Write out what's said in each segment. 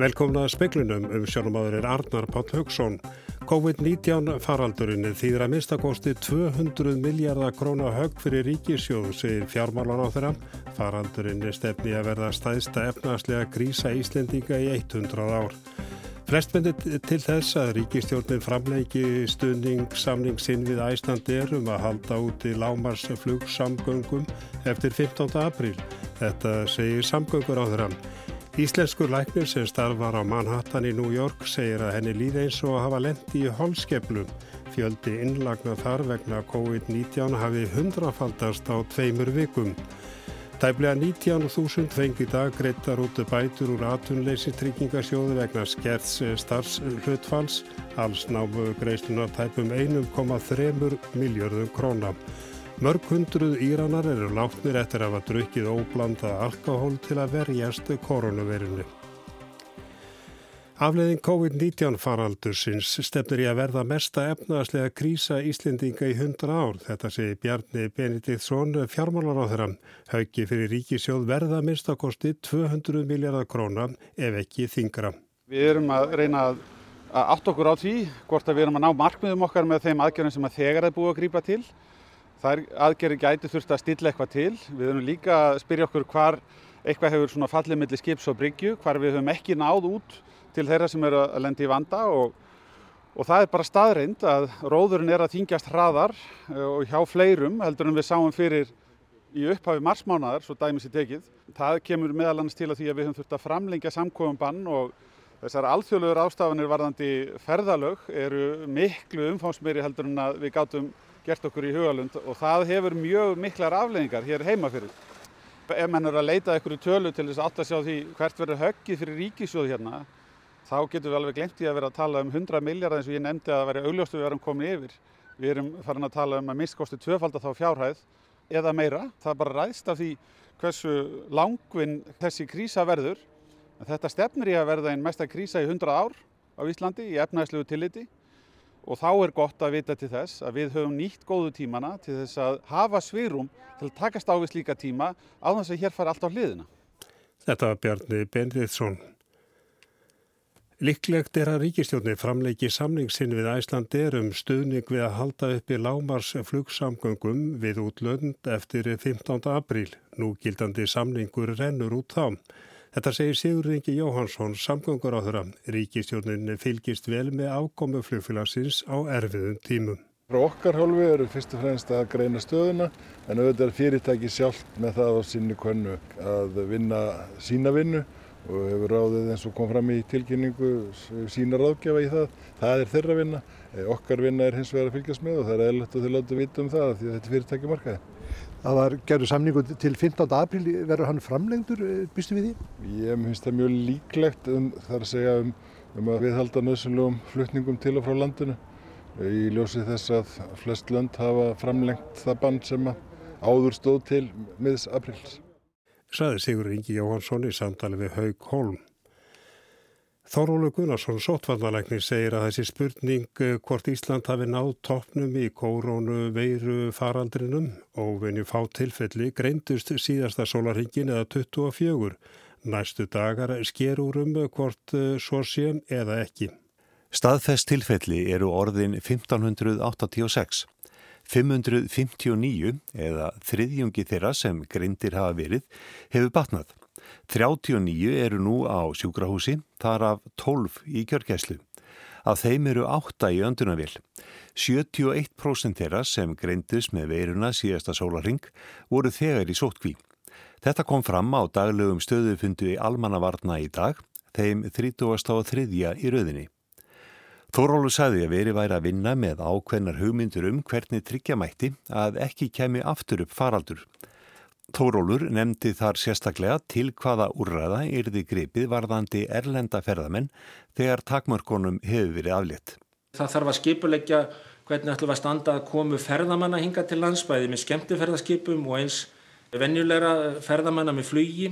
Velkomna að speklunum um sjónumadur er Arnar Páll Haugsson. COVID-19 faraldurinn þýðir að minnstakosti 200 miljardar króna högg fyrir ríkisjóð, segir fjármálan á þeirra. Faraldurinn er stefni að verða stæðsta efnarslega grísa Íslendinga í 100 ár. Flest myndir til þess að ríkistjórnin framleiki stuðning samning sinn við Æslandir um að halda út í lámarsflugsamgöngum eftir 15. apríl. Þetta segir samgöngur á þeirra. Íslenskur læknir sem starfar á Manhattan í New York segir að henni líði eins og hafa lendi í holskeflum. Fjöldi innlagna þar vegna COVID-19 hafi hundrafaldast á tveimur vikum. Tæplega 19.000 fengi dag greittar út bætur úr atunleysi tryggingasjóðu vegna skerts starfshlutfalls. Alls námu greislunar tæpum 1,3 miljörðum krónar. Mörg hundruð Íranar eru látnir eftir að hafa drukkið óblandað alkohól til að verjast koronavirinu. Afleðin COVID-19 faraldursins stefnir í að verða mesta efnaðslega krísa Íslendinga í 100 ár. Þetta segir Bjarni Benediktsson, fjármálar á þeirra. Hauki fyrir ríkisjóð verða minnstakosti 200 miljardar krónar ef ekki þingra. Við erum að reyna að átt okkur á því hvort að við erum að ná markmiðum okkar með þeim aðgjörðum sem að þegar er búið að grýpa til. Það aðgerri gæti þurft að stilla eitthvað til. Við höfum líka að spyrja okkur hvar eitthvað hefur svona fallið millir skips og bryggju, hvar við höfum ekki náð út til þeirra sem eru að lendi í vanda og, og það er bara staðreind að róðurinn er að þingjast hraðar eh, og hjá fleirum heldur en við sáum fyrir í upphafi marsmánaðar, svo dæmis í tekið. Það kemur meðal annars til að því að við höfum þurft að framlengja samkofum bann og þessar alþjóðlegur ástafanir varðandi ferðalög eru miklu umfámsmeiri heldur en að við gátum gert okkur í hugalund og það hefur mjög miklar afleðingar hér heima fyrir. Ef mann er að leita ykkur í tölu til þess átt að sjá því hvert verður höggið fyrir ríkisjóð hérna, þá getum við alveg glemt í að vera að tala um 100 miljardar eins og ég nefndi að það væri augljóstu við erum komin yfir. Við erum farin að tala um að mistkosti tvöfaldar þá fjárhæð eða meira. Það er bara ræðst af því hversu langvinn þessi krísa verður. Þetta stefnir í að verða einn mesta krísa í 100 ár á Íslandi í efnæðslegu tilliti og þá er gott að vita til þess að við höfum nýtt góðu tímana til þess að hafa svirum til að takast á við slíka tíma á þess að hér fara allt á hliðina. Þetta var Bjarni Bendriðsson. Líklegt er að ríkistjónni framleiki samningsinn við Æslandir um stuðning við að halda upp í lámars flugsamgöngum við útlönd eftir 15. apríl. Nú gildandi samningur rennur út þá. Þetta segir Sigur Ringi Jóhansson, samgöngur á þeirra. Ríkistjórnin fylgist vel með ákomu flugfélagsins á erfiðum tímum. Frá okkar hálfu eru fyrst og fremst að greina stöðuna en auðvitað er fyrirtæki sjálf með það á sinni könnu að vinna sína vinnu og hefur ráðið eins og kom fram í tilkynningu sína ráðgjafa í það. Það er þeirra vinna. Okkar vinna er hins vegar að fylgjast með og það er eðlert að þau láta vita um það því þetta er fyrirtæki markaði. Það var gerður samningu til 15. apríl, verður hann framlengdur, eh, býstu við því? Ég finnst það mjög líklegt um, þar að segja um, um að við halda nöðsynlegum flutningum til og frá landinu. Í ljósi þess að flest lönd hafa framlengt það bann sem áður stóð til miðs apríls. Saði Sigur Ingi Jóhansson í samtali við Haug Holm. Þórólu Gunnarsson, sótvarnalæknir, segir að þessi spurning eh, hvort Ísland hafi náð toppnum í kórónu veiru faraldrinum og venju fá tilfelli greindust síðasta sólarhingin eða 24. Næstu dagar skerúrum hvort eh, svo sé eða ekki. Staðfest tilfelli eru orðin 1586. 559 eða þriðjungi þeirra sem greindir hafa verið hefur batnað. 39 eru nú á sjúkrahúsi, þar af 12 í kjörgæslu. Af þeim eru 8 í öndunavill. 71% þeirra sem greindus með veiruna síðasta sólaring voru þegar í sótkví. Þetta kom fram á daglegum stöðufundu í almannavarna í dag, þeim 33. í rauðinni. Þórólu sagði að veri væri að vinna með ákveðnar hugmyndur um hvernig tryggja mætti að ekki kemi aftur upp faraldur. Tórólur nefndi þar sérstaklega til hvaða úrræða yrði gripið varðandi erlenda ferðamenn þegar takmörkonum hefur verið aflétt. Það þarf að skipuleggja hvernig ætlum að standa að komu ferðamanna hinga til landsbæði með skemmtiferðarskipum og eins venjulegra ferðamanna með flugi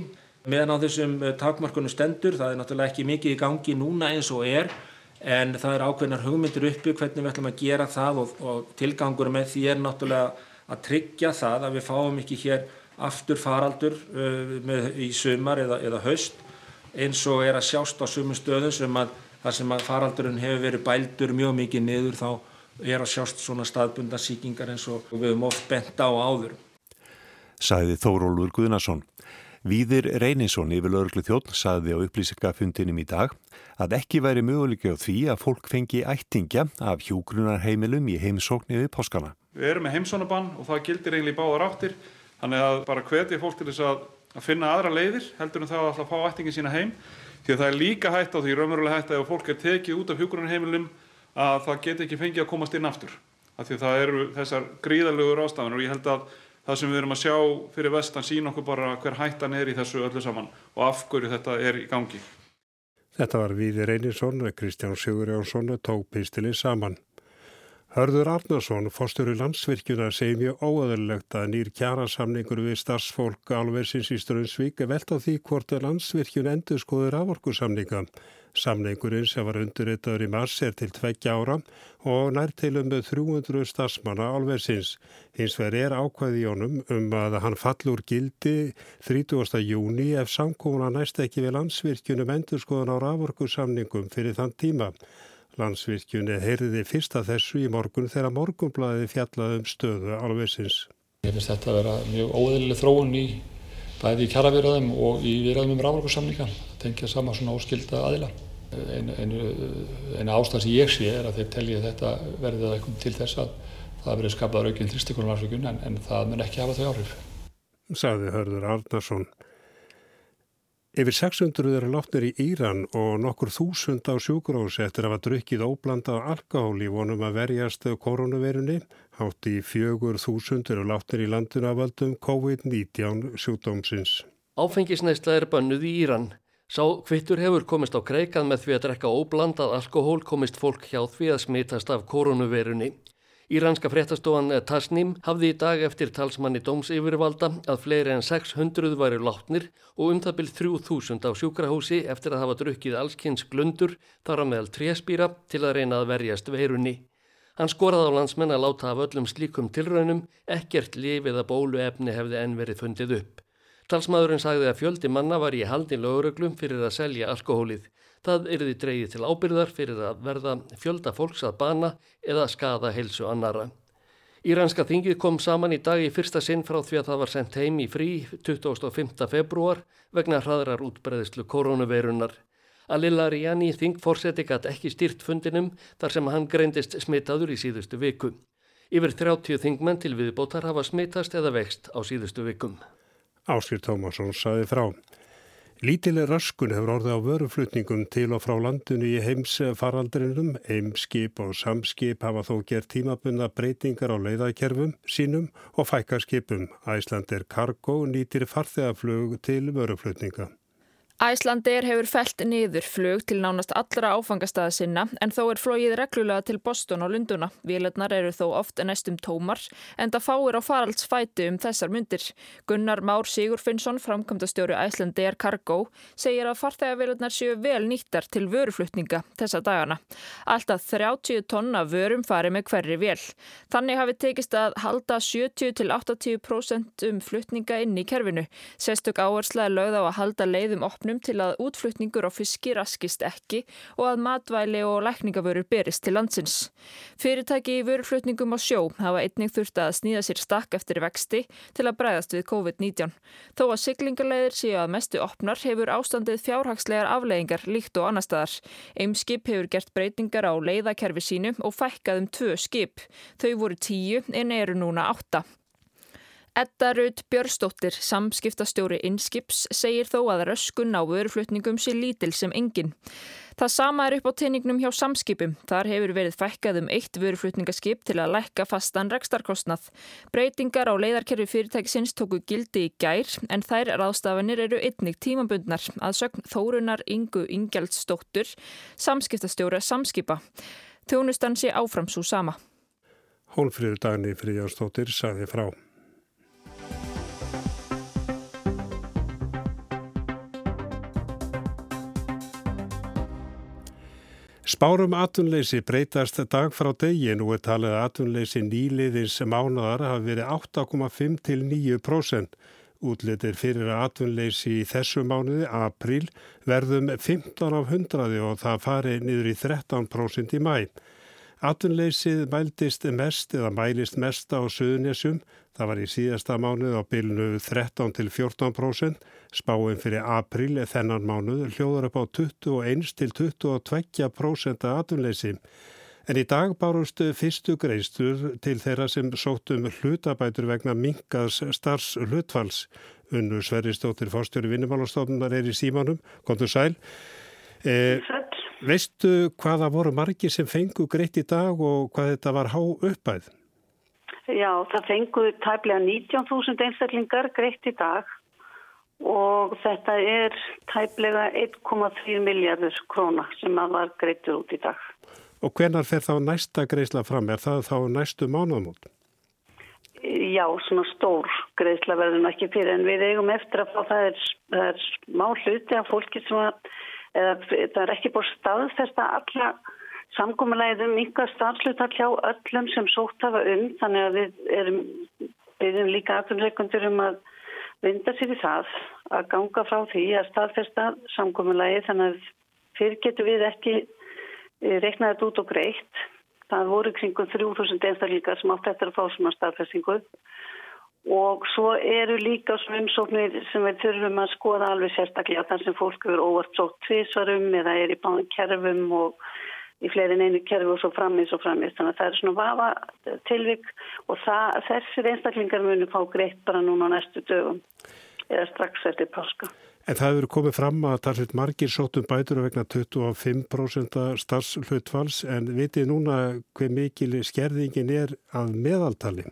meðan á þessum takmörkonum stendur. Það er náttúrulega ekki mikið í gangi núna eins og er en það er ákveðnar hugmyndir uppi hvernig við ætlum að gera það og, og tilgangur með því er náttúrulega að tryggja það að við fáum ekki hér aftur faraldur uh, með, í sumar eða, eða haust eins og er að sjást á sumu stöðu sem að þar sem að faraldurinn hefur verið bældur mjög mikið niður þá er að sjást svona staðbundna síkingar eins og við höfum oft bent á áður. Sæði Þórólur Guðnason. Víðir Reynisson yfir lögurglu þjótt saði á upplýsingafundinum í dag að ekki væri möguleiki á því að fólk fengi ættingja af hjúgrunarheimilum í heimsóknir við páskana. Við erum með heimsónabann og það gildir eiginlega í báðar áttir þannig að bara hvetja fólk til þess að, að finna aðra leiðir heldur en það að alltaf fá ættingin sína heim því að það er líka hægt á því raunverulega hægt að ef fólk er tekið út af hjúgrunarheimilum að það geti ekki fengið að komast inn aftur af því að það eru þessar gríðalögur ástafanur og ég held að það sem við erum að sjá fyrir vestan sín okkur bara hver hættan er í þessu öllu saman og af hverju þetta er í gangi. Þetta var Víði Reynisson, Kristján Sigur Jónsson tók pistilinn saman. Hörður Arnarsson, fórstöru landsvirkjuna, segir mjög óöðurlegt að nýr kjærasamningur við starfsfólk alversins í Strömsvík velt á því hvort að landsvirkjun endur skoður aforkursamninga. Samningurinn sem var undurreitaður í mars er til tveggja ára og nær til um 300 stafsmanna álversins. Hins vegar er ákvæði í honum um að hann fallur gildi 30. júni ef samkóna næst ekki við landsvirkjunum endur skoðan á raforkursamningum fyrir þann tíma. Landsvirkjunni heyrði fyrsta þessu í morgun þegar morgunblæði fjallaði um stöðu álversins. Ég finnst þetta að vera mjög óðurlega þróun í bæði í kjaraverðum og í viðræðum um raforkursamninga tengja sama svona óskilda aðila. Einu, einu, einu ástæð sem ég sé er að þeir telji að þetta verði það eitthvað til þess að það verði skapað aukinn þrýstikunarlandsvíkun en, en það mun ekki hafa þau áhrif. Saði Hörður Arnarsson. Yfir 600 eru látnir í Íran og nokkur þúsund á sjúkurósi eftir að hafa drukkið óblanda alkohól í vonum að verjast koronavirunni. Hátt í fjögur þúsund eru látnir í landinu af völdum COVID-19 sjúkdómsins. Áfengisneisla er bönnuð í Íran. Sá kvittur hefur komist á kreikað með því að drekka óblandað alkohól komist fólk hjá því að smitast af koronavirunni. Íranska fréttastofan Tasnim hafði í dag eftir talsmanni dómsýfirvalda að fleiri en 600 væri látnir og um það byrð 3000 á sjúkrahúsi eftir að hafa drukkið allskynns glundur þar á meðal tréspýra til að reyna að verjast veirunni. Hann skoraði á landsmenn að láta af öllum slíkum tilraunum, ekkert lifið að bólu efni hefði enn verið fundið upp. Talsmaðurinn sagði að fjöldi manna var í haldi lögureglum fyrir að selja alkohólið. Það erði dreyið til ábyrðar fyrir að verða fjölda fólks að bana eða skada heilsu annara. Íranska þingið kom saman í dag í fyrsta sinn frá því að það var sendt heim í frí 25. februar vegna hraðrar útbreðislu koronaveirunar. Alila Rijani þingforseti gætt ekki styrt fundinum þar sem hann greindist smitaður í síðustu viku. Yfir 30 þingmenn til viðbótar hafa smitast eða vext á síðustu vikum. Áskil Tómasson saði frá. Lítileg raskun hefur orðið á vöruflutningum til og frá landinu í heimsfaraldrinum. Heimskip og samskip hafa þó gert tímabunna breytingar á leiðakerfum sínum og fækkarskipum. Æslandir Cargo nýtir farþegaflug til vöruflutninga. Æslandir hefur felt niður flug til nánast allra áfangastæða sinna en þó er flóið reglulega til Boston og Lunduna. Vélarnar eru þó oft næstum tómar en það fáir á faraldsfæti um þessar myndir. Gunnar Már Sigurfinnsson, framkvæmdastjóru Æslandir Cargo, segir að farþegavélarnar séu vel nýttar til vöruflutninga þessa dagana. Alltaf 30 tonna vörum fari með hverri vél. Þannig hafi tekist að halda 70-80% um flutninga inn í kerfinu. Sestug áhersla er lögð á að halda leiðum opnum stofnum til að útflutningur á fiski raskist ekki og að matvæli og lækningavörur berist til landsins. Fyrirtæki í vöruflutningum á sjó hafa einnig þurft að snýða sér stakk eftir vexti til að bregðast við COVID-19. Þó að siglingarleiðir séu að mestu opnar hefur ástandið fjárhagslegar afleggingar líkt og annar staðar. Eimskip hefur gert breytingar á leiðakerfi sínu og fækkað um tvö skip. Þau voru tíu en eru núna átta. Edda Raut Björnsdóttir, samskiptastjóri Inskips, segir þó að röskun á vöruflutningum sé lítil sem engin. Það sama er upp á teiningnum hjá samskipum. Þar hefur verið fækkað um eitt vöruflutningaskip til að lækka fastan rekstarkostnað. Breytingar á leiðarkerfi fyrirtækisins tóku gildi í gær en þær ráðstafanir eru einnig tímabundnar að sögn Þórunar Ingu Ingjaldsdóttur, samskiptastjóra samskipa. Þjónustan sé áfram svo sama. Hólfríður dagni Fríjánsdóttir saði frá. Spárum atvinnleysi breytast dag frá degi nú er talið að atvinnleysi nýliðins mánadar hafi verið 8,5 til 9%. Útlitir fyrir atvinnleysi í þessu mánuði, april, verðum 15 af 100 og það fari niður í 13% í mæ. Atvinnleysið mæltist mest eða mælist mest á söðunisjum. Það var í síðasta mánuð á bylnu 13 til 14%. Spáinn fyrir april þennan mánuð hljóður upp á 21 til 22% atvinnleysi. En í dag bárustu fyrstu greistur til þeirra sem sóttum hlutabætur vegna mingaðs starfs hlutfalls. Unnu Sverristóttir Fórstjóri Vinnumálastofnunar er í símanum. Kontur sæl. Eh, veistu hvaða voru margi sem fengu greitt í dag og hvað þetta var há uppæð? Já, það fengu tæplega 19.000 einstaklingar greitt í dag og þetta er tæplega 1,3 miljardur króna sem að var greittur út í dag. Og hvenar fer þá næsta greiðsla fram? Er það þá næstu mánuðamót? Já, svona stór greiðsla verður ekki fyrir en við eigum eftir að fá það er, er má hluti af fólki sem að eða, það er ekki búið staðfesta alla samgómulegðum ykkar starfslutar hjá öllum sem sótt hafa um þannig að við erum, við erum líka aðtunreikundur um að vinda sér í það að ganga frá því að staðfesta samgómulegi þannig að fyrir getur við ekki reiknaði þetta út og greitt. Það voru kringum 3000 einstaklingar sem átt eftir að fá svona staðfestingu og svo eru líka svona umsóknir sem við þurfum að skoða alveg sérstaklega þar sem fólk eru óvart sótt tvísvarum eða er í báðan kerfum og í fleirin einu kerfi og svo framins og framins. Þannig að það er svona vafa tilvik og það, þessir einstaklingar munu fá greitt bara núna á næstu dögum eða strax eftir páska. En það hefur komið fram að er margir sótum bætur vegna 25% starfslutfalls en vitið núna hver mikil skerðingin er að meðaltali?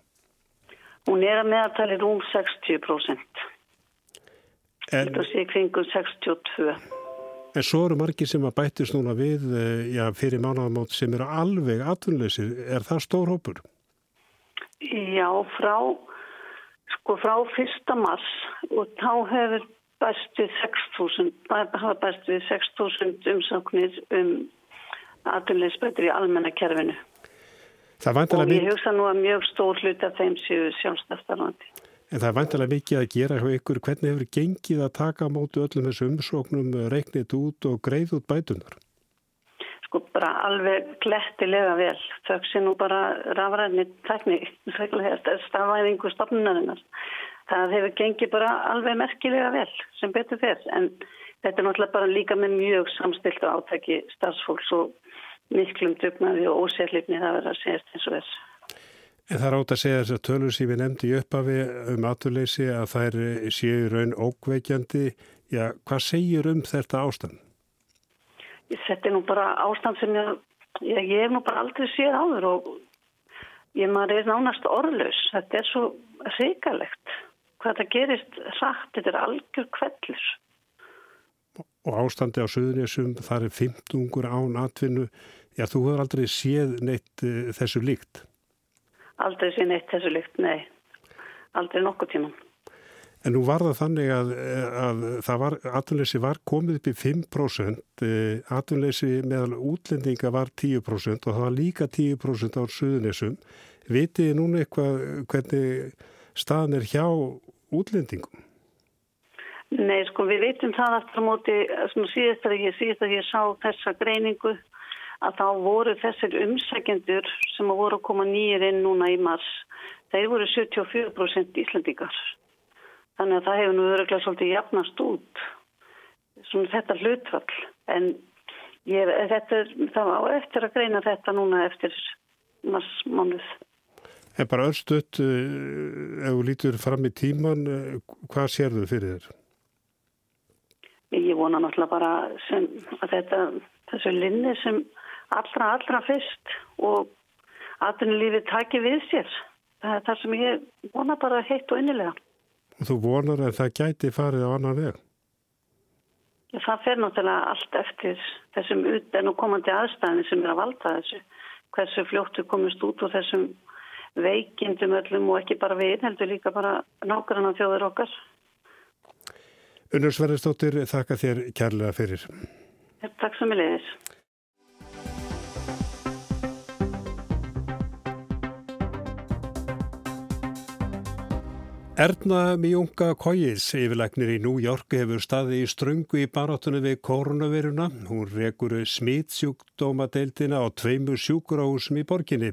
Hún er að meðaltali rúm 60%. En, Þetta sé kringum 62%. En svo eru margir sem að bætist núna við eh, já, fyrir mánagamót sem eru alveg atvinnleysir. Er það stór hópur? Já, frá, sko, frá fyrsta mars og þá hefur bæst við 6.000 hafa bæst við 6.000 umsáknir um aðtunleysbættur í almenna kerfinu og ég hugsa nú að mjög stór hlut af þeim séu sjálfstaftarlandi En það er vantilega mikið að gera hjá ykkur hvernig hefur gengið að taka mótu öllum þessu umsóknum, reiknit út og greið út bætunar? Sko bara alveg glettilega vel þau sé nú bara rafræðni tekník, staðvæðingu stofnunarinnar það hefur gengið bara alveg merkilega vel sem betur þess en þetta er náttúrulega bara líka með mjög samstilt átæki starfsfólks og miklum dugnaði og ósérlifni það verður að segjast eins og þess. En það er átt að segja þess að tölur sem við nefndi upp af um aturleysi að er séu raun ókveikjandi. Já, hvað segir um þetta ástand? Þetta er nú bara ástand sem ég, ég, ég hef nú bara aldrei séð áður og ég maður er nánast orðlaus. Þetta er svo reikalegt hvað það gerist rætt, þetta er algjör kvellur. Og ástandi á söðunisum, það er 15 án atvinnu, já þú hefur aldrei séð neitt uh, þessu líkt? Aldrei séð neitt þessu líkt, nei, aldrei nokkuð tíman. En nú var það þannig að, að það var, atvinnleysi var komið upp í 5%, eh, atvinnleysi meðal útlendinga var 10% og það var líka 10% á söðunisum. Vitið núna eitthvað hvernig staðan er hjá útlendingum? Nei, sko við veitum það aftur á móti, síðast að ég, síðast að ég sá þessa greiningu að þá voru þessir umsækjendur sem voru að koma nýjir inn núna í mars, þeir voru 74% íslendingar. Þannig að það hefur nú öruglega svolítið jafnast út, svona þetta hlutfall, en ég, þetta, það var eftir að greina þetta núna eftir marsmánuð. En bara öllstutt, eh, ef þú lítur fram í tíman, eh, hvað sér þau fyrir þér? Ég vona náttúrulega bara sem að þetta, þessu linni sem allra, allra fyrst og aðtunulífið taki við sér. Það er það sem ég vona bara heitt og innilega. Og þú vonar að það gæti farið á annan veg? Já, það fer náttúrulega allt eftir þessum uten og komandi aðstæðin sem er að valda þessu. Hversu fljóttu komist út úr þessum veikindum öllum og ekki bara við, heldur líka bara nákvæmna þjóður okkar. Unnur Sverðistóttir, þakka þér kærlega fyrir. Takk sem ég leiðis. Erna Mjunga Kóis, yfirleiknir í New York, hefur staði í ströngu í barátunni við koronaviruna. Hún rekur smitsjúkdómadeildina á tveimur sjúkurásum í borginni.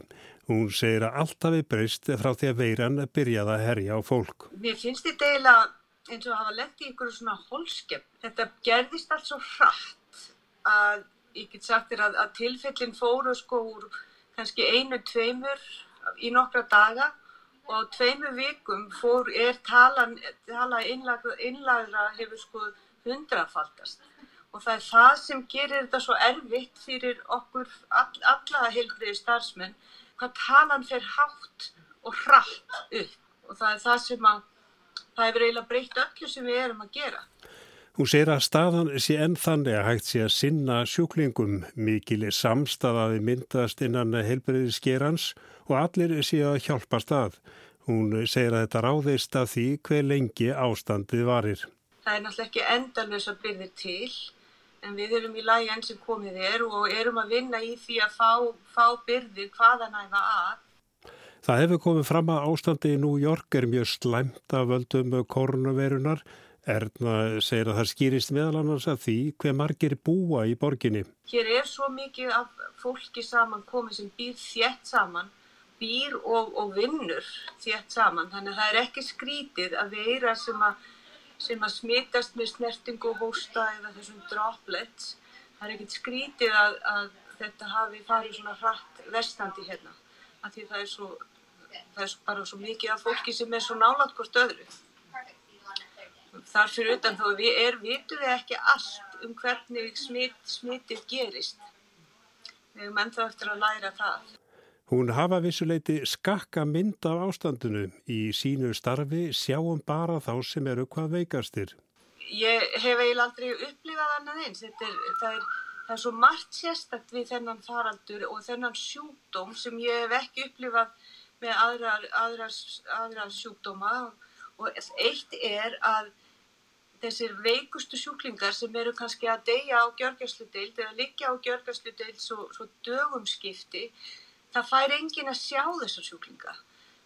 Hún segir að allt hafi breyst frá því að veiran byrjaði að herja á fólk. Mér finnst þetta eiginlega eins og hafa lett í ykkur svona holskepp. Þetta gerðist allt svo hratt að ég get sagt þér að, að tilfellin fóru sko úr kannski einu, tveimur í nokkra daga og á tveimu vikum fór, er talan, tala innlagra, hefur sko hundrafaldast og það er það sem gerir þetta svo erfitt fyrir okkur all, alla heilbriði starfsmenn hvað talan fer hátt og hratt upp og það er það sem að það hefur eiginlega breytt öllu sem við erum að gera. Hún segir að staðan sé enn þannig að hægt sé að sinna sjúklingum mikil samstafaði myndast innan heilbriðiskerans og allir sé að hjálpa stað. Hún segir að þetta ráðist af því hver lengi ástandið varir. Það er náttúrulega ekki endalus að byrja til en við erum í lagi enn sem komið er og erum að vinna í því að fá, fá byrði hvaða næfa að. Það hefur komið fram að ástandi í New York er mjög slæmt af völdum koronavirunar Erna segir að það skýrist meðal annars að því hver margir búa í borginni. Hér er svo mikið af fólki saman komið sem býr þétt saman, býr og, og vinnur þétt saman. Þannig að það er ekki skrítið að veira sem að, sem að smitast með snerting og hósta eða þessum droplets. Það er ekki skrítið að, að þetta hafi farið svona hratt vestandi hérna. Því það er, svo, það er bara svo mikið af fólki sem er svo nálat hvort öðru þar fyrir utan þó við er, vitum við ekki allt um hvernig smit, smitið gerist. Við erum ennþá eftir að læra það. Hún hafa vissuleiti skakka mynd af ástandinu í sínu starfi sjáum bara þá sem eru hvað veikastir. Ég hef eiginlega aldrei upplifað annað eins. Er, það, er, það er svo margt sérstakt við þennan faraldur og þennan sjúkdóm sem ég hef ekki upplifað með aðrar, aðrar, aðrar sjúkdóma og eitt er að þessir veikustu sjúklingar sem eru kannski að deyja á gjörgjörsludeild eða liggja á gjörgjörsludeild svo, svo dögum skipti, það fær engin að sjá þessar sjúklinga.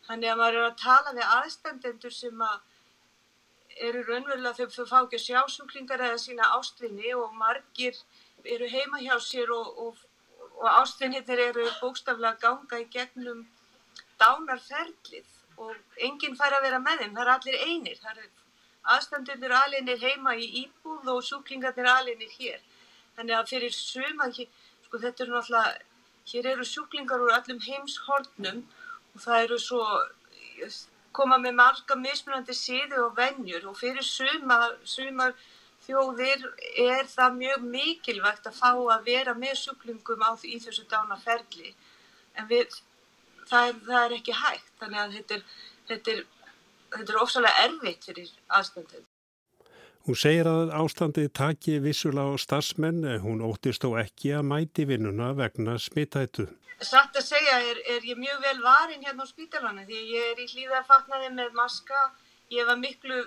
Þannig að maður er að tala við aðstandendur sem að eru raunverulega þegar þau fá ekki að sjá sjúklingar eða sína ástvinni og margir eru heima hjá sér og, og, og ástvinnir eru bókstaflega ganga í gegnum dánarferlið og enginn fær að vera með þeim, það er allir einir, það er aðstandunir aðlinir heima í Íbúð og sjúklingarnir aðlinir hér. Þannig að fyrir suma, sko þetta eru náttúrulega, hér eru sjúklingar úr allum heimshornum og það eru svo, koma með marga mismunandi síðu og vennjur og fyrir suma, sumar þjóðir er það mjög mikilvægt að fá að vera með sjúklingum á því þessu dánaferli. En við, það er, það er ekki hægt, þannig að þetta er, þetta er þetta er ofsalega erfitt fyrir aðstandið. Hún segir að ástandið taki vissulega á stafsmenn, hún óttist þó ekki að mæti vinnuna vegna smittættu. Satt að segja er, er ég mjög vel varin hérna á spítalana því ég er í hlýðarfatnaði með maska. Ég var miklu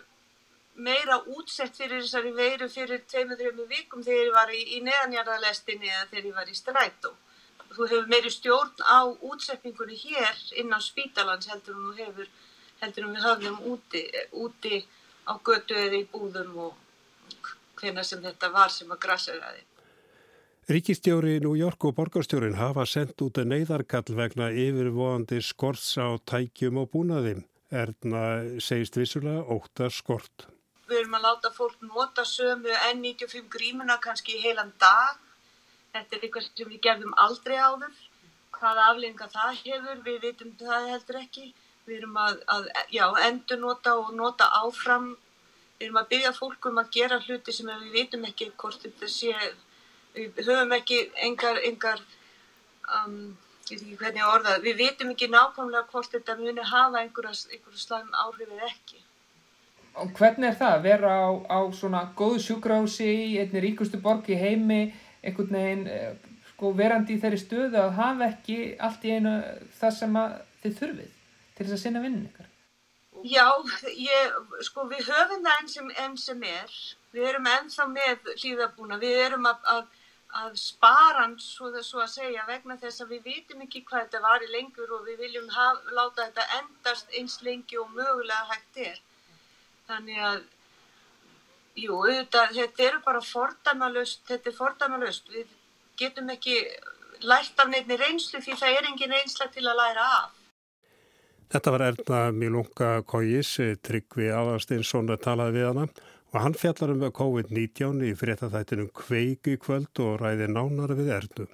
meira útsett fyrir þessari veiru fyrir 2-3 vikum þegar ég var í, í neðanjarðalestinni eða þegar ég var í strætó. Þú hefur meiri stjórn á útsetningunni hér inn á spítalans heldur hún hefur heldur en við höfðum úti, úti á götu eða í búðum og hvena sem þetta var sem að grasseraði. Ríkistjóri New York og borgarstjórin hafa sendt út að neyðarkall vegna yfirvóandi skorts á tækjum og búnaðim. Erna segist vissulega óta skort. Við erum að láta fólk nota sömu N95 grímuna kannski í heilan dag. Þetta er eitthvað sem við gerðum aldrei áður. Hvaða aflenga það hefur, við vitum það heldur ekki. Við erum að, að já, endur nota og nota áfram. Við erum að byggja fólk um að gera hluti sem við vitum ekki hvort þetta sé, við höfum ekki engar, engar um, ég veit ekki hvernig að orða, við vitum ekki nákvæmlega hvort þetta muni hafa einhverja slæm áhrif eða ekki. Og hvernig er það að vera á, á svona góðu sjúkrási í einni ríkustu borg í heimi, einhvern veginn eh, sko, verandi í þeirri stöðu að hafa ekki allt í einu það sem þið þurfið? Til þess að sinna vinnin ykkar? Já, ég, sko við höfum það enn sem, enn sem er. Við erum ennþá með hlýðabúna. Við erum að, að, að spara hann svo, svo að segja vegna þess að við vitum ekki hvað þetta var í lengur og við viljum haf, láta þetta endast eins lengi og mögulega hægt er. Þannig að, jú, auðvitað, þetta eru bara fordæmalust, þetta er fordæmalust. Við getum ekki lært af nefni reynslu því það er engin reynsla til að læra af. Þetta var Erna Milunga Kóis, Tryggvi Aðarsteinsson talaði við hana og hann fjallar um COVID-19 í fréttaþættinum kveiki kvöld og ræði nánar við Ernu.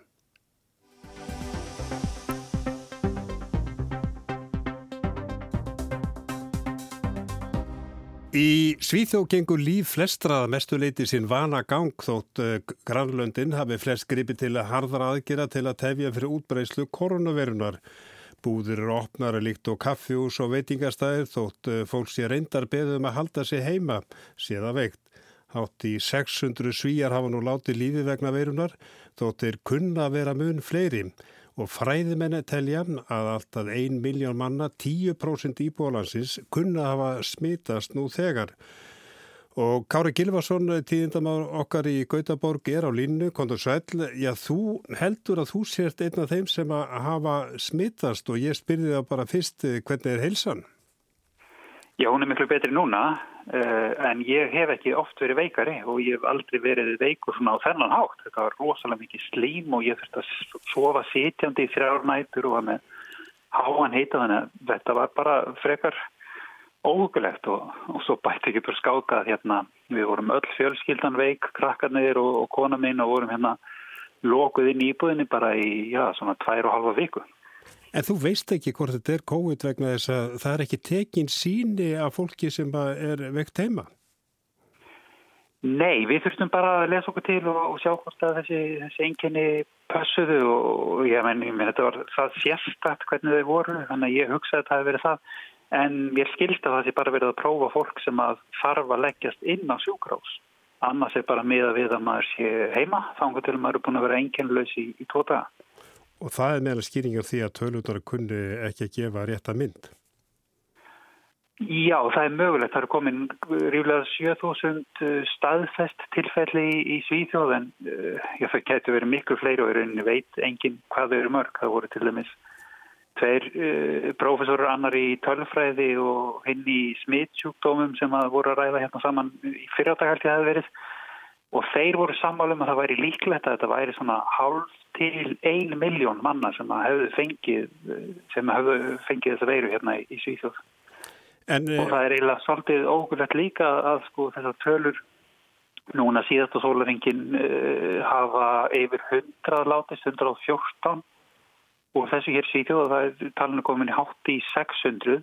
Í Svíþjóð gengur líf flestraða mestuleiti sinn vana gang þótt uh, Grænlöndin hafi flest gripi til að harðra aðgera til að tefja fyrir útbreyslu koronavirunar. Búðir eru opnara líkt og kaffjús og veitingastæðir þótt uh, fólk sé reyndar beðum að halda sig heima, séða veikt. Hátt í 600 svíjar hafa nú látið lífi vegna verunar þótt er kunna að vera mun fleiri og fræðimenni telja að alltaf 1 miljón manna, 10% íbúalansins, kunna hafa smitast nú þegar. Og Kári Gilvarsson, tíðindamár okkar í Gautaborg, er á línu, kontur Svæll. Já, þú heldur að þú sért einn af þeim sem að hafa smitast og ég spyrði það bara fyrst, hvernig er heilsan? Já, hún er miklu betri núna uh, en ég hef ekki oft verið veikari og ég hef aldrei verið veikur svona á þennan hátt. Þetta var rosalega mikið slím og ég þurfti að sofa sitjandi í þrjárnætur og að með háan heita þannig að þetta var bara frekar ógulegt og, og svo bætti ekki fyrir skáka hérna við vorum öll fjölskyldan veik, krakkarnir og, og kona minn og vorum hérna lokuð inn í íbúðinni bara í já, svona tvær og halva viku. En þú veist ekki hvort þetta er COVID vegna þess að það er ekki tekin síni af fólki sem er vekt heima? Nei, við þurftum bara að lesa okkur til og, og sjá hvort að þessi, þessi enginni pössuðu og ég menn, þetta var það sérstakt hvernig þau voru, þannig að ég hugsaði að það hefði verið það. En ég skilst að það sé bara verið að prófa fólk sem að þarf að leggjast inn á sjúkrás. Annars er bara miða við að maður sé heima, þá til maður er búin að vera enginlaus í, í tóta. Og það er meðal skýringar því að tölundar kunni ekki að gefa rétta mynd? Já, það er mögulegt. Það er komin ríflega 7000 uh, staðfest tilfelli í, í Svíþjóð en uh, já, það getur verið miklu fleiri og er veit engin hvað þau eru mörg. Það voru til dæmis tveir uh, profesorar annar í tölfræði og hinn í smittsjúkdómum sem að voru að ræða hérna saman í fyriráttakælti að verið. Og þeir voru sammálum að það væri líklegt að þetta væri svona hálf til ein miljón manna sem hefðu fengið sem hefðu fengið þessa veiru hérna í, í Svíþjóð. En, og það er eiginlega svolítið ógulegt líka að sko þessar tölur núna síðast á sólaringin uh, hafa yfir 100 látist, 114 og þessu hér Svíþjóð það er talinu komin hátt í 600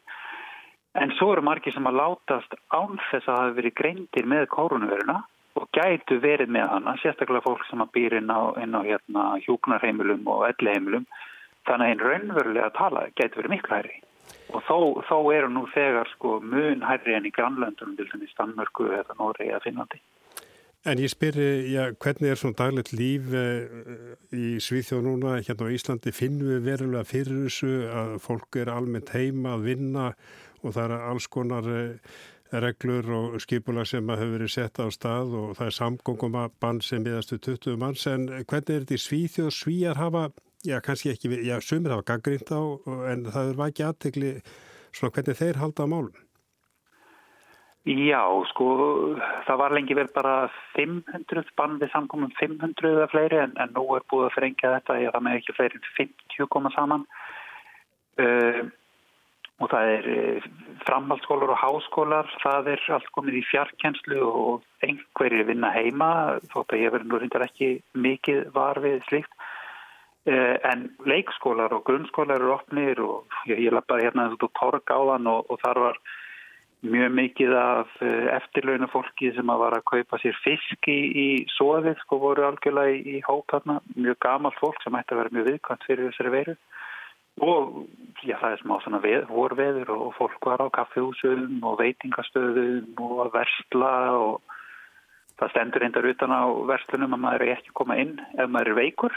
en svo eru margir sem að látast án þess að hefur verið greindir með kórunveruna og gætu verið með hana, sérstaklega fólk sem býr inn á, á hérna, hjúknarheimilum og elliheimilum. Þannig að einn raunverulega að tala gætu verið miklu hærri. Og þó, þó eru nú þegar sko mun hærri enn í grannlöndunum til þenni Stanmörku eða Nóri eða Finnlandi En ég spyrir, já, hvernig er svona daglegt líf uh, í Svíþjóð núna, hérna á Íslandi, finnum við verulega fyrir þessu að fólk er almennt heima að vinna og það er alls konar uh, reglur og skipula sem að hefur verið sett á stað og það er samgóngum að bann sem miðastu 20 manns en hvernig er þetta í Svíþjóð? Svíjar hafa, já kannski ekki, já sumir hafa gaggrínt á en það er ekki aðtegli svona hvernig þeir halda á málum. Já, sko, það var lengi verið bara 500 bann við samkomum 500 eða fleiri en, en nú er búið að frengja þetta, ég það með ekki fleiri en 50 koma saman. Uh, og það er eh, framhaldsskólar og háskólar, það er allt komið í fjarkjenslu og einhverjir vinna heima, þótt að ég verður nú reyndar ekki mikið var við slikt. Eh, en leikskólar og grunnskólar eru opnir og ég, ég lappaði hérna út á torg á þann og, og þar var mjög mikið af eh, eftirlauna fólki sem að var að kaupa sér fisk í, í soðið, sko voru algjörlega í, í hóp þarna, mjög gamalt fólk sem ætti að vera mjög viðkvæmt fyrir þessari veiru. Og já, það er smá svona veð, vorveður og fólk var á kaffehúsum og veitingastöðum og að versla og það stendur reyndar utan á verslunum að maður er ekki að koma inn ef maður er veikur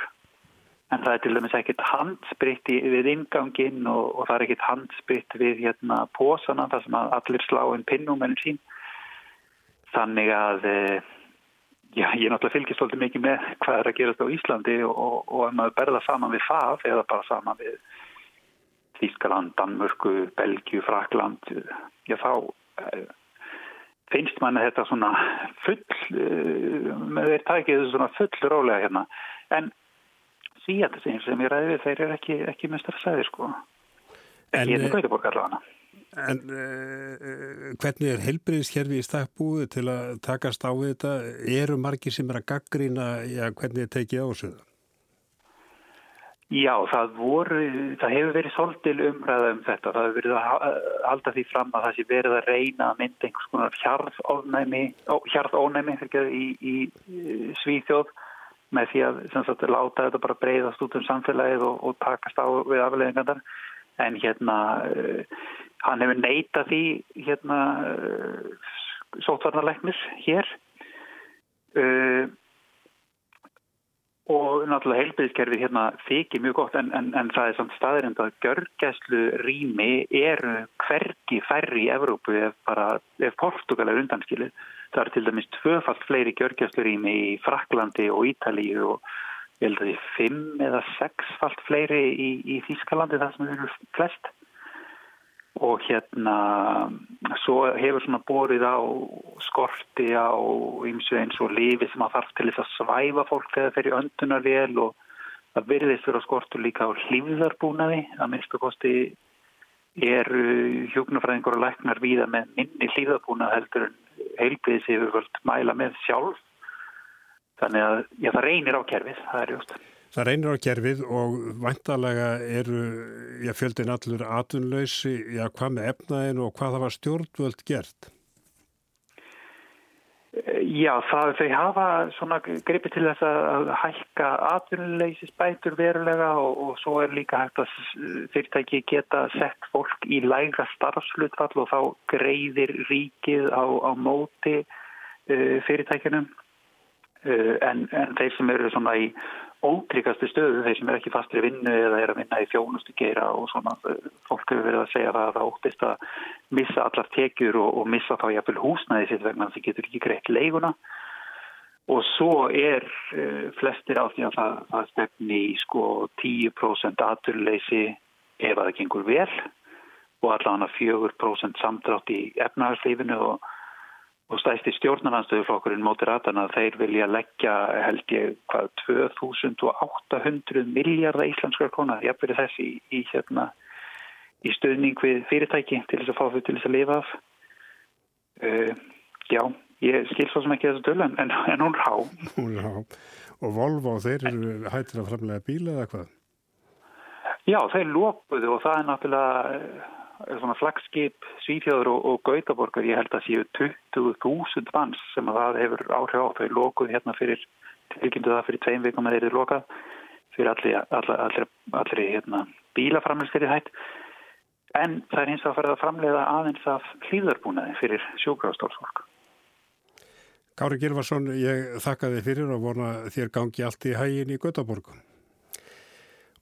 en það er til dæmis ekkit handspritt við ingangin og, og það er ekkit handspritt við hérna pósana þar sem allir slá einn pinnum ennum sín þannig að eh, já, ég náttúrulega fylgist alltaf mikið með hvað er að gerast á Íslandi og, og ef maður berða saman við það eða bara saman við Þískaland, Danmörku, Belgiu, Frakland, já þá eh, finnst mann að þetta svona full, eh, með þeir tækið svona full rólega hérna. En síðan sem ég ræði við þeir eru ekki, ekki með stressaði sko. En, ekki hérna Gautaborg allavega. En uh, hvernig er helbriðskerfi í stakk búið til að takast á þetta? Eru margi sem er að gaggrýna ja, hvernig þið tekið á þessu? Já, það, voru, það hefur verið svolítil umræða um þetta. Það hefur verið að halda því fram að það sé verið að reyna að mynda einhvers konar hjarðónæmi í, í Svíþjóð með því að sagt, láta þetta bara breyðast út um samfélagið og, og takast á við afleðingarnar. En hérna, uh, hann hefur neita því hérna uh, sótvarnarleiknis hér. Uh, og náttúrulega heilbyrðiskerfið hérna þykir mjög gott en, en, en það er samt staðirind að görgæslu rými eru hvergi færri í Evrópu ef, bara, ef Portugal er undanskilið. Það er til dæmis tvöfalt fleiri görgæslu rými í Fraklandi og Ítalíu og ég held að því fimm eða sexfalt fleiri í, í Þískalandi það sem eru flest og hérna svo hefur svona borið á skorti á ymsu eins og lifi sem að þarf til þess að svæfa fólk þegar þeir eru öndunar vel og það verðist fyrir að skortu líka á hlýðarbúnaði að minnstu kosti eru hjóknarfræðingur og læknar víða með minni hlýðarbúnað heldur en heilbriðis hefur völd mæla með sjálf. Þannig að já, það reynir á kerfið, það er just Það reynir á gerfið og vantalega eru já, fjöldin allur atunlausi, já, hvað með efnaðin og hvað það var stjórnvöld gert? Já, það, þau hafa svona gripið til þess að hækka atunleysi spætur verulega og, og svo er líka hægt að fyrirtæki geta sett fólk í lægra starfslutfall og þá greiðir ríkið á, á móti uh, fyrirtækinum uh, en, en þeir sem eru svona í ótryggastu stöðu þeir sem er ekki fastri vinnu eða er að vinna í fjónustu gera og svona fólk hefur verið að segja það að það óttist að missa allar tekjur og, og missa þá jáfnvel húsnæði sitt vegna að það getur ekki greitt leiguna. Og svo er uh, flestir á því að það, það stefni í sko 10% aturleysi ef að það gengur vel og allavega 4% samdrátt í efnahagslífinu og og stæsti stjórnarnanstöðuflokkurinn Moderatana þeir vilja leggja held ég hvað 2800 miljardar íslenskar konar ég verið þessi í, í, hérna, í stöðning við fyrirtæki til þess að fá þau til þess að lifa af. Uh, já, ég skil svo sem ekki þessu döl en, en hún rá hún rá og Volvo þeir eru hættir að framlega bíla eða hvað? Já, þeir lópuðu og það er náttúrulega svona flagskip Svíþjóður og, og Gautaborgar ég held að séu 20.000 manns sem að það hefur áhrif á. Þau lókuð hérna fyrir tilkynntu það fyrir tveim vikum að þeir eru lokað. Fyrir allir, allir, allir, allir hérna, bílaframlistir í hætt. En það er hins að fara að framleiða aðeins af hlýðarbúnaði fyrir sjúkrafstólsfólk Kári Gilvarsson, ég þakka þið fyrir og vona þér gangi allt í hægin í Gautaborgum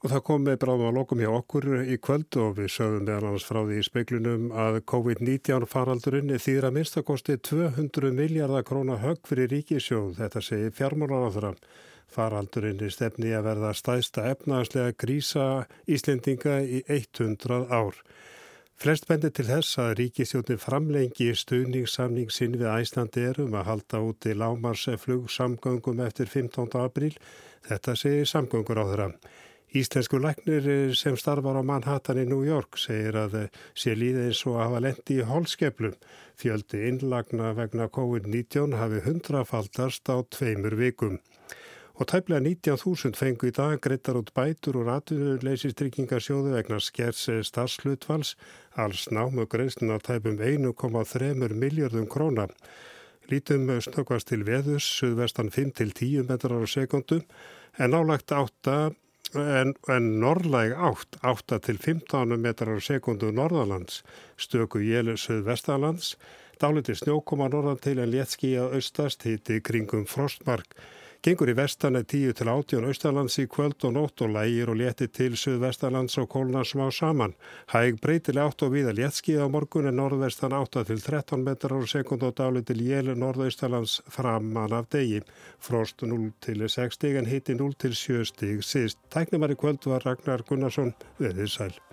Og það kom með bráðum að lokum hjá okkur í kvöld og við sögum meðal annars frá því í speiklunum að COVID-19 faraldurinn þýðra minnstakosti 200 miljardar krónar högg fyrir ríkisjóð, þetta segir fjármálaráþurann. Faraldurinn er stefni að verða stæðsta efnaðslega grísa Íslendinga í 100 ár. Flest bendir til þess að ríkisjóðin framlengi stuðningssamning sinn við Æslandi erum að halda út í lámarsflug samgöngum eftir 15. apríl, þetta segir samgöngur á þeirra. Íslensku læknir sem starfar á Manhattan í New York segir að sé líði eins og hafa lendi í holskeflum. Fjöldi innlagna vegna COVID-19 hafi hundrafaldast á tveimur vikum. Og tæplega 19.000 fengu í dag greittar út bætur og ratuleisistryggingarsjóðu vegna skers starfslutvals, alls námu greiðslun á tæpum 1,3 miljardum króna. Lítum snöggvast til veðus, suðvestan 5-10 metrar á sekundum, en álagt átta en, en norrlæg átt, 8 til 15 metrar á sekundu norðalands, stöku jélu söðvestalands, dáliti snjókoma norðan til en léttski að austast hitti kringum frostmark. Gengur í vestan er 10 til 18 austalands í kvöld og nótt og lægir og létti til suðvestalands og kólnar smá saman. Hæg breytileg átt og viða léttskið á morgun en norðvestan 8 til 13 metrar á sekund og dáli til jél norðaustalands framan af degi. Frost 0 til 6 stig en hitti 0 til 7 stig síst. Tæknumar í kvöld var Ragnar Gunnarsson, veðið sæl.